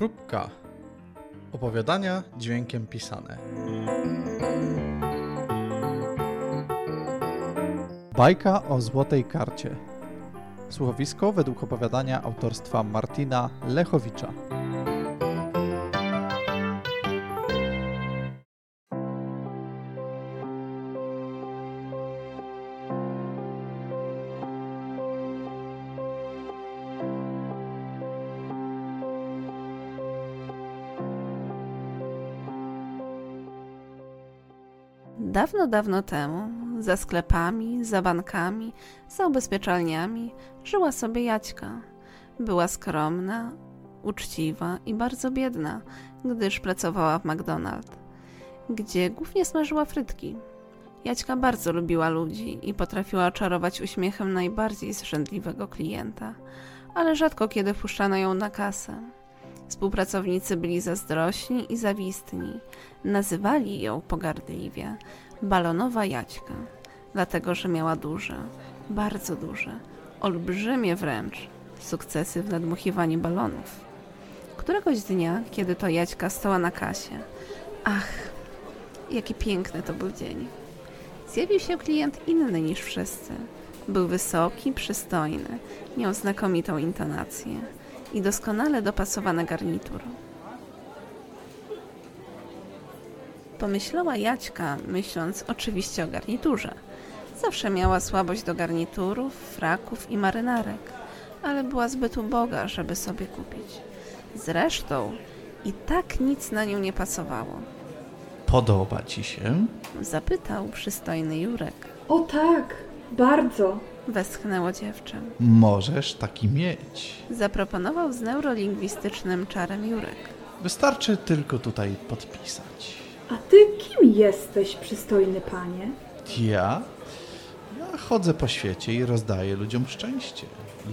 Próbka. Opowiadania dźwiękiem pisane. Bajka o złotej karcie. Słuchowisko według opowiadania autorstwa Martina Lechowicza. Dawno, dawno temu, za sklepami, za bankami, za ubezpieczalniami, żyła sobie Jaćka. Była skromna, uczciwa i bardzo biedna, gdyż pracowała w McDonald's, gdzie głównie smażyła frytki. Jaćka bardzo lubiła ludzi i potrafiła oczarować uśmiechem najbardziej zrzędliwego klienta, ale rzadko kiedy wpuszczano ją na kasę. Współpracownicy byli zazdrośni i zawistni. Nazywali ją pogardliwie balonowa Jaćka, dlatego że miała duże, bardzo duże, olbrzymie wręcz sukcesy w nadmuchiwaniu balonów. Któregoś dnia, kiedy to Jaćka stała na kasie, ach, jaki piękny to był dzień. Zjawił się klient inny niż wszyscy. Był wysoki, przystojny, miał znakomitą intonację i doskonale dopasowany garnitur. Pomyślała Jaćka, myśląc oczywiście o garniturze. Zawsze miała słabość do garniturów, fraków i marynarek, ale była zbyt uboga, żeby sobie kupić. Zresztą i tak nic na nią nie pasowało. Podoba ci się? Zapytał przystojny Jurek. O tak, bardzo. Westchnęło dziewczę. Możesz taki mieć. Zaproponował z neurolingwistycznym czarem Jurek. Wystarczy tylko tutaj podpisać. A ty kim jesteś, przystojny panie? Ja? Ja chodzę po świecie i rozdaję ludziom szczęście.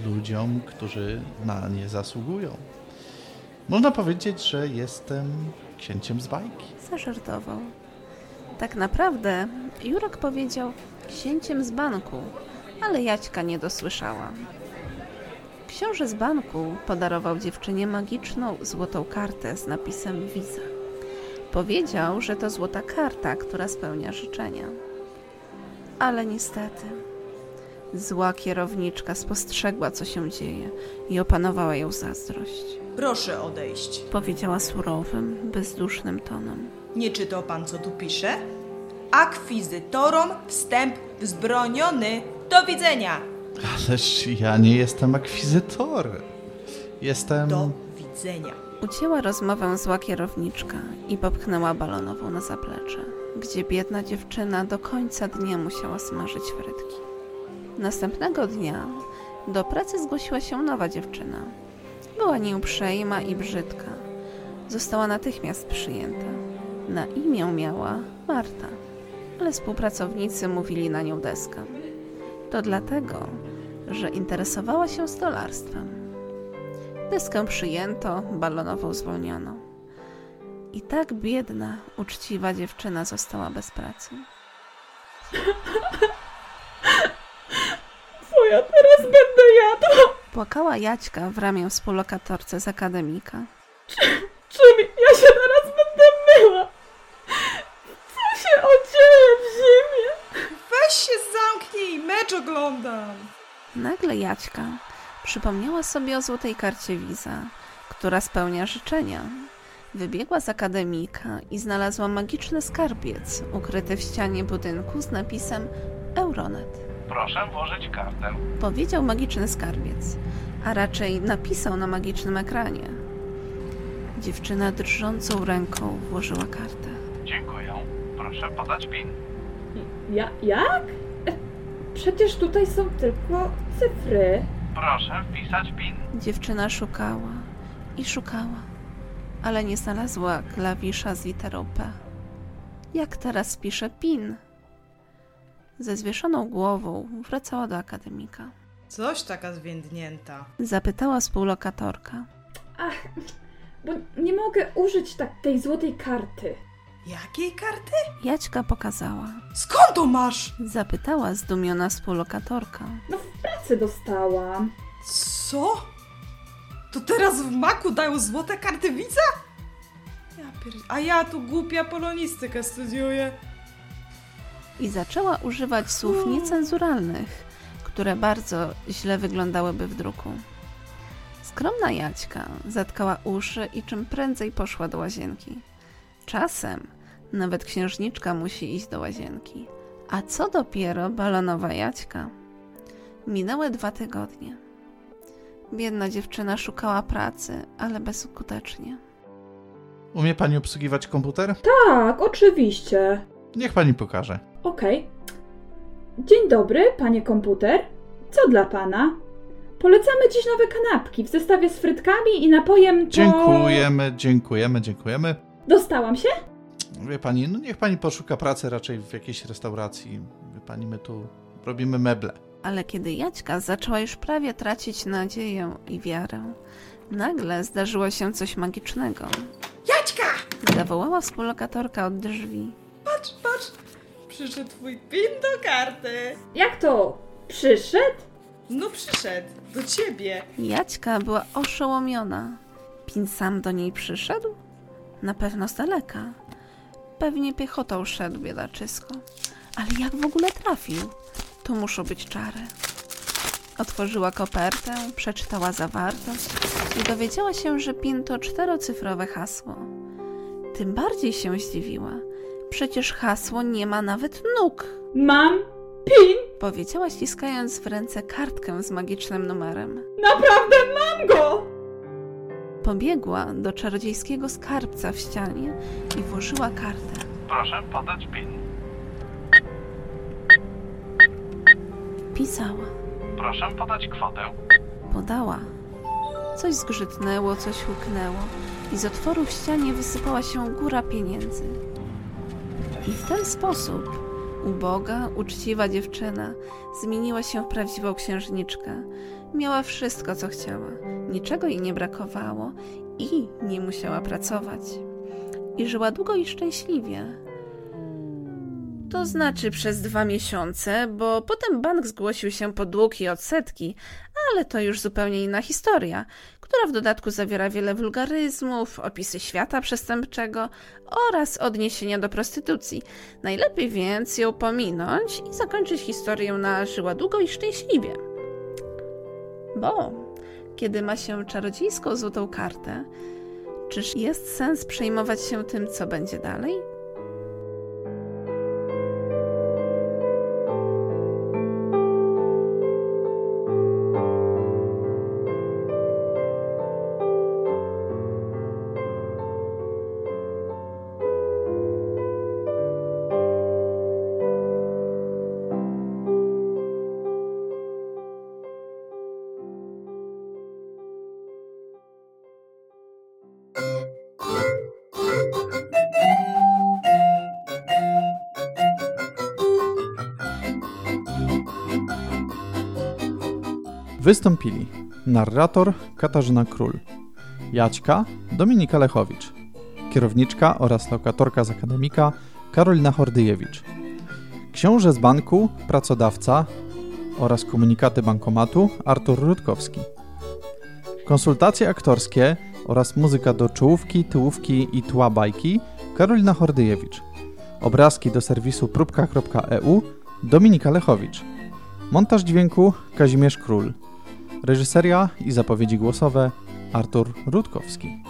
Ludziom, którzy na nie zasługują. Można powiedzieć, że jestem księciem z bajki. Zażartował. Tak naprawdę Jurek powiedział księciem z banku, ale Jaćka nie dosłyszała. Książę z banku podarował dziewczynie magiczną złotą kartę z napisem Wiza. Powiedział, że to złota karta, która spełnia życzenia. Ale niestety, zła kierowniczka spostrzegła, co się dzieje i opanowała ją zazdrość. Proszę odejść. Powiedziała surowym, bezdusznym tonem. Nie czytał pan, co tu pisze? Akwizytorom wstęp wzbroniony. Do widzenia. Ależ ja nie jestem akwizytorem. Jestem. Do widzenia. Ucięła rozmowę zła kierowniczka i popchnęła balonową na zaplecze, gdzie biedna dziewczyna do końca dnia musiała smażyć frytki. Następnego dnia do pracy zgłosiła się nowa dziewczyna. Była nieuprzejma i brzydka. Została natychmiast przyjęta. Na imię miała Marta, ale współpracownicy mówili na nią deska. To dlatego, że interesowała się stolarstwem. Deskę przyjęto, balonową zwolniono. I tak biedna, uczciwa dziewczyna została bez pracy. Co ja teraz będę jadła? Płakała Jaćka w ramię współlokatorce z akademika. Czym ja się teraz będę myła? Co się odzieje w zimie? Weź się zamknij, mecz oglądam. Nagle Jaćka przypomniała sobie o złotej karcie wiza, która spełnia życzenia. Wybiegła z akademika i znalazła magiczny skarbiec ukryty w ścianie budynku z napisem Euronet. Proszę włożyć kartę. Powiedział magiczny skarbiec, a raczej napisał na magicznym ekranie. Dziewczyna drżącą ręką włożyła kartę. Dziękuję. Proszę podać PIN. Ja, jak? E, Przecież tutaj są tylko cyfry. Proszę wpisać PIN. Dziewczyna szukała i szukała, ale nie znalazła klawisza z literą P. Jak teraz pisze PIN? Ze zwieszoną głową wracała do akademika. Coś taka zwiędnięta. Zapytała współlokatorka. Ach, bo nie mogę użyć tak tej złotej karty. Jakiej karty? Jaćka pokazała. Skąd to masz? Zapytała zdumiona współlokatorka. No w pracy dostałam. Co? To teraz w maku dają złote karty widza? Ja pier... A ja tu głupia polonistykę studiuję. I zaczęła używać słów niecenzuralnych, które bardzo źle wyglądałyby w druku. Skromna Jaćka zatkała uszy i czym prędzej poszła do łazienki. Czasem nawet księżniczka musi iść do łazienki. A co dopiero balonowa Jaćka? Minęły dwa tygodnie. Biedna dziewczyna szukała pracy, ale bezskutecznie. Umie pani obsługiwać komputer? Tak, oczywiście. Niech pani pokaże. Okej. Dzień dobry, panie komputer. Co dla pana? Polecamy dziś nowe kanapki w zestawie z frytkami i napojem to... Dziękujemy, dziękujemy, dziękujemy. Dostałam się? Wie pani, no niech pani poszuka pracy raczej w jakiejś restauracji. Wie pani, my tu robimy meble. Ale kiedy Jaćka zaczęła już prawie tracić nadzieję i wiarę, nagle zdarzyło się coś magicznego. Jaćka! Zawołała współlokatorka od drzwi. Patrz, patrz! Przyszedł twój pin do karty. Jak to? Przyszedł? No przyszedł. Do ciebie. Jaćka była oszołomiona. Pin sam do niej przyszedł? Na pewno z daleka. Pewnie piechotą szedł biedaczysko. Ale jak w ogóle trafił? To muszą być czary. Otworzyła kopertę, przeczytała zawartość i dowiedziała się, że PIN to czterocyfrowe hasło. Tym bardziej się zdziwiła. Przecież hasło nie ma nawet nóg, Mam pin! powiedziała ściskając w ręce kartkę z magicznym numerem. Naprawdę mam go! Pobiegła do czarodziejskiego skarbca w ścianie i włożyła kartę. Proszę podać PIN. Pisała. Proszę podać kwotę. Podała. Coś zgrzytnęło, coś huknęło i z otworu w ścianie wysypała się góra pieniędzy. I w ten sposób uboga, uczciwa dziewczyna zmieniła się w prawdziwą księżniczkę. Miała wszystko, co chciała. Niczego jej nie brakowało i nie musiała pracować. I żyła długo i szczęśliwie. To znaczy przez dwa miesiące, bo potem bank zgłosił się po dług i odsetki, ale to już zupełnie inna historia, która w dodatku zawiera wiele wulgaryzmów, opisy świata przestępczego oraz odniesienia do prostytucji. Najlepiej więc ją pominąć i zakończyć historię na żyła długo i szczęśliwie. Bo kiedy ma się czarodziejską złotą kartę, czyż jest sens przejmować się tym, co będzie dalej? Wystąpili narrator Katarzyna Król, Jaćka Dominika Lechowicz, kierowniczka oraz lokatorka z akademika Karolina Hordyjewicz, książę z banku, pracodawca oraz komunikaty bankomatu Artur Rutkowski, konsultacje aktorskie oraz muzyka do czołówki, tyłówki i tła bajki Karolina Hordyjewicz, obrazki do serwisu próbka.eu Dominika Lechowicz, montaż dźwięku Kazimierz Król, Reżyseria i zapowiedzi głosowe Artur Rutkowski.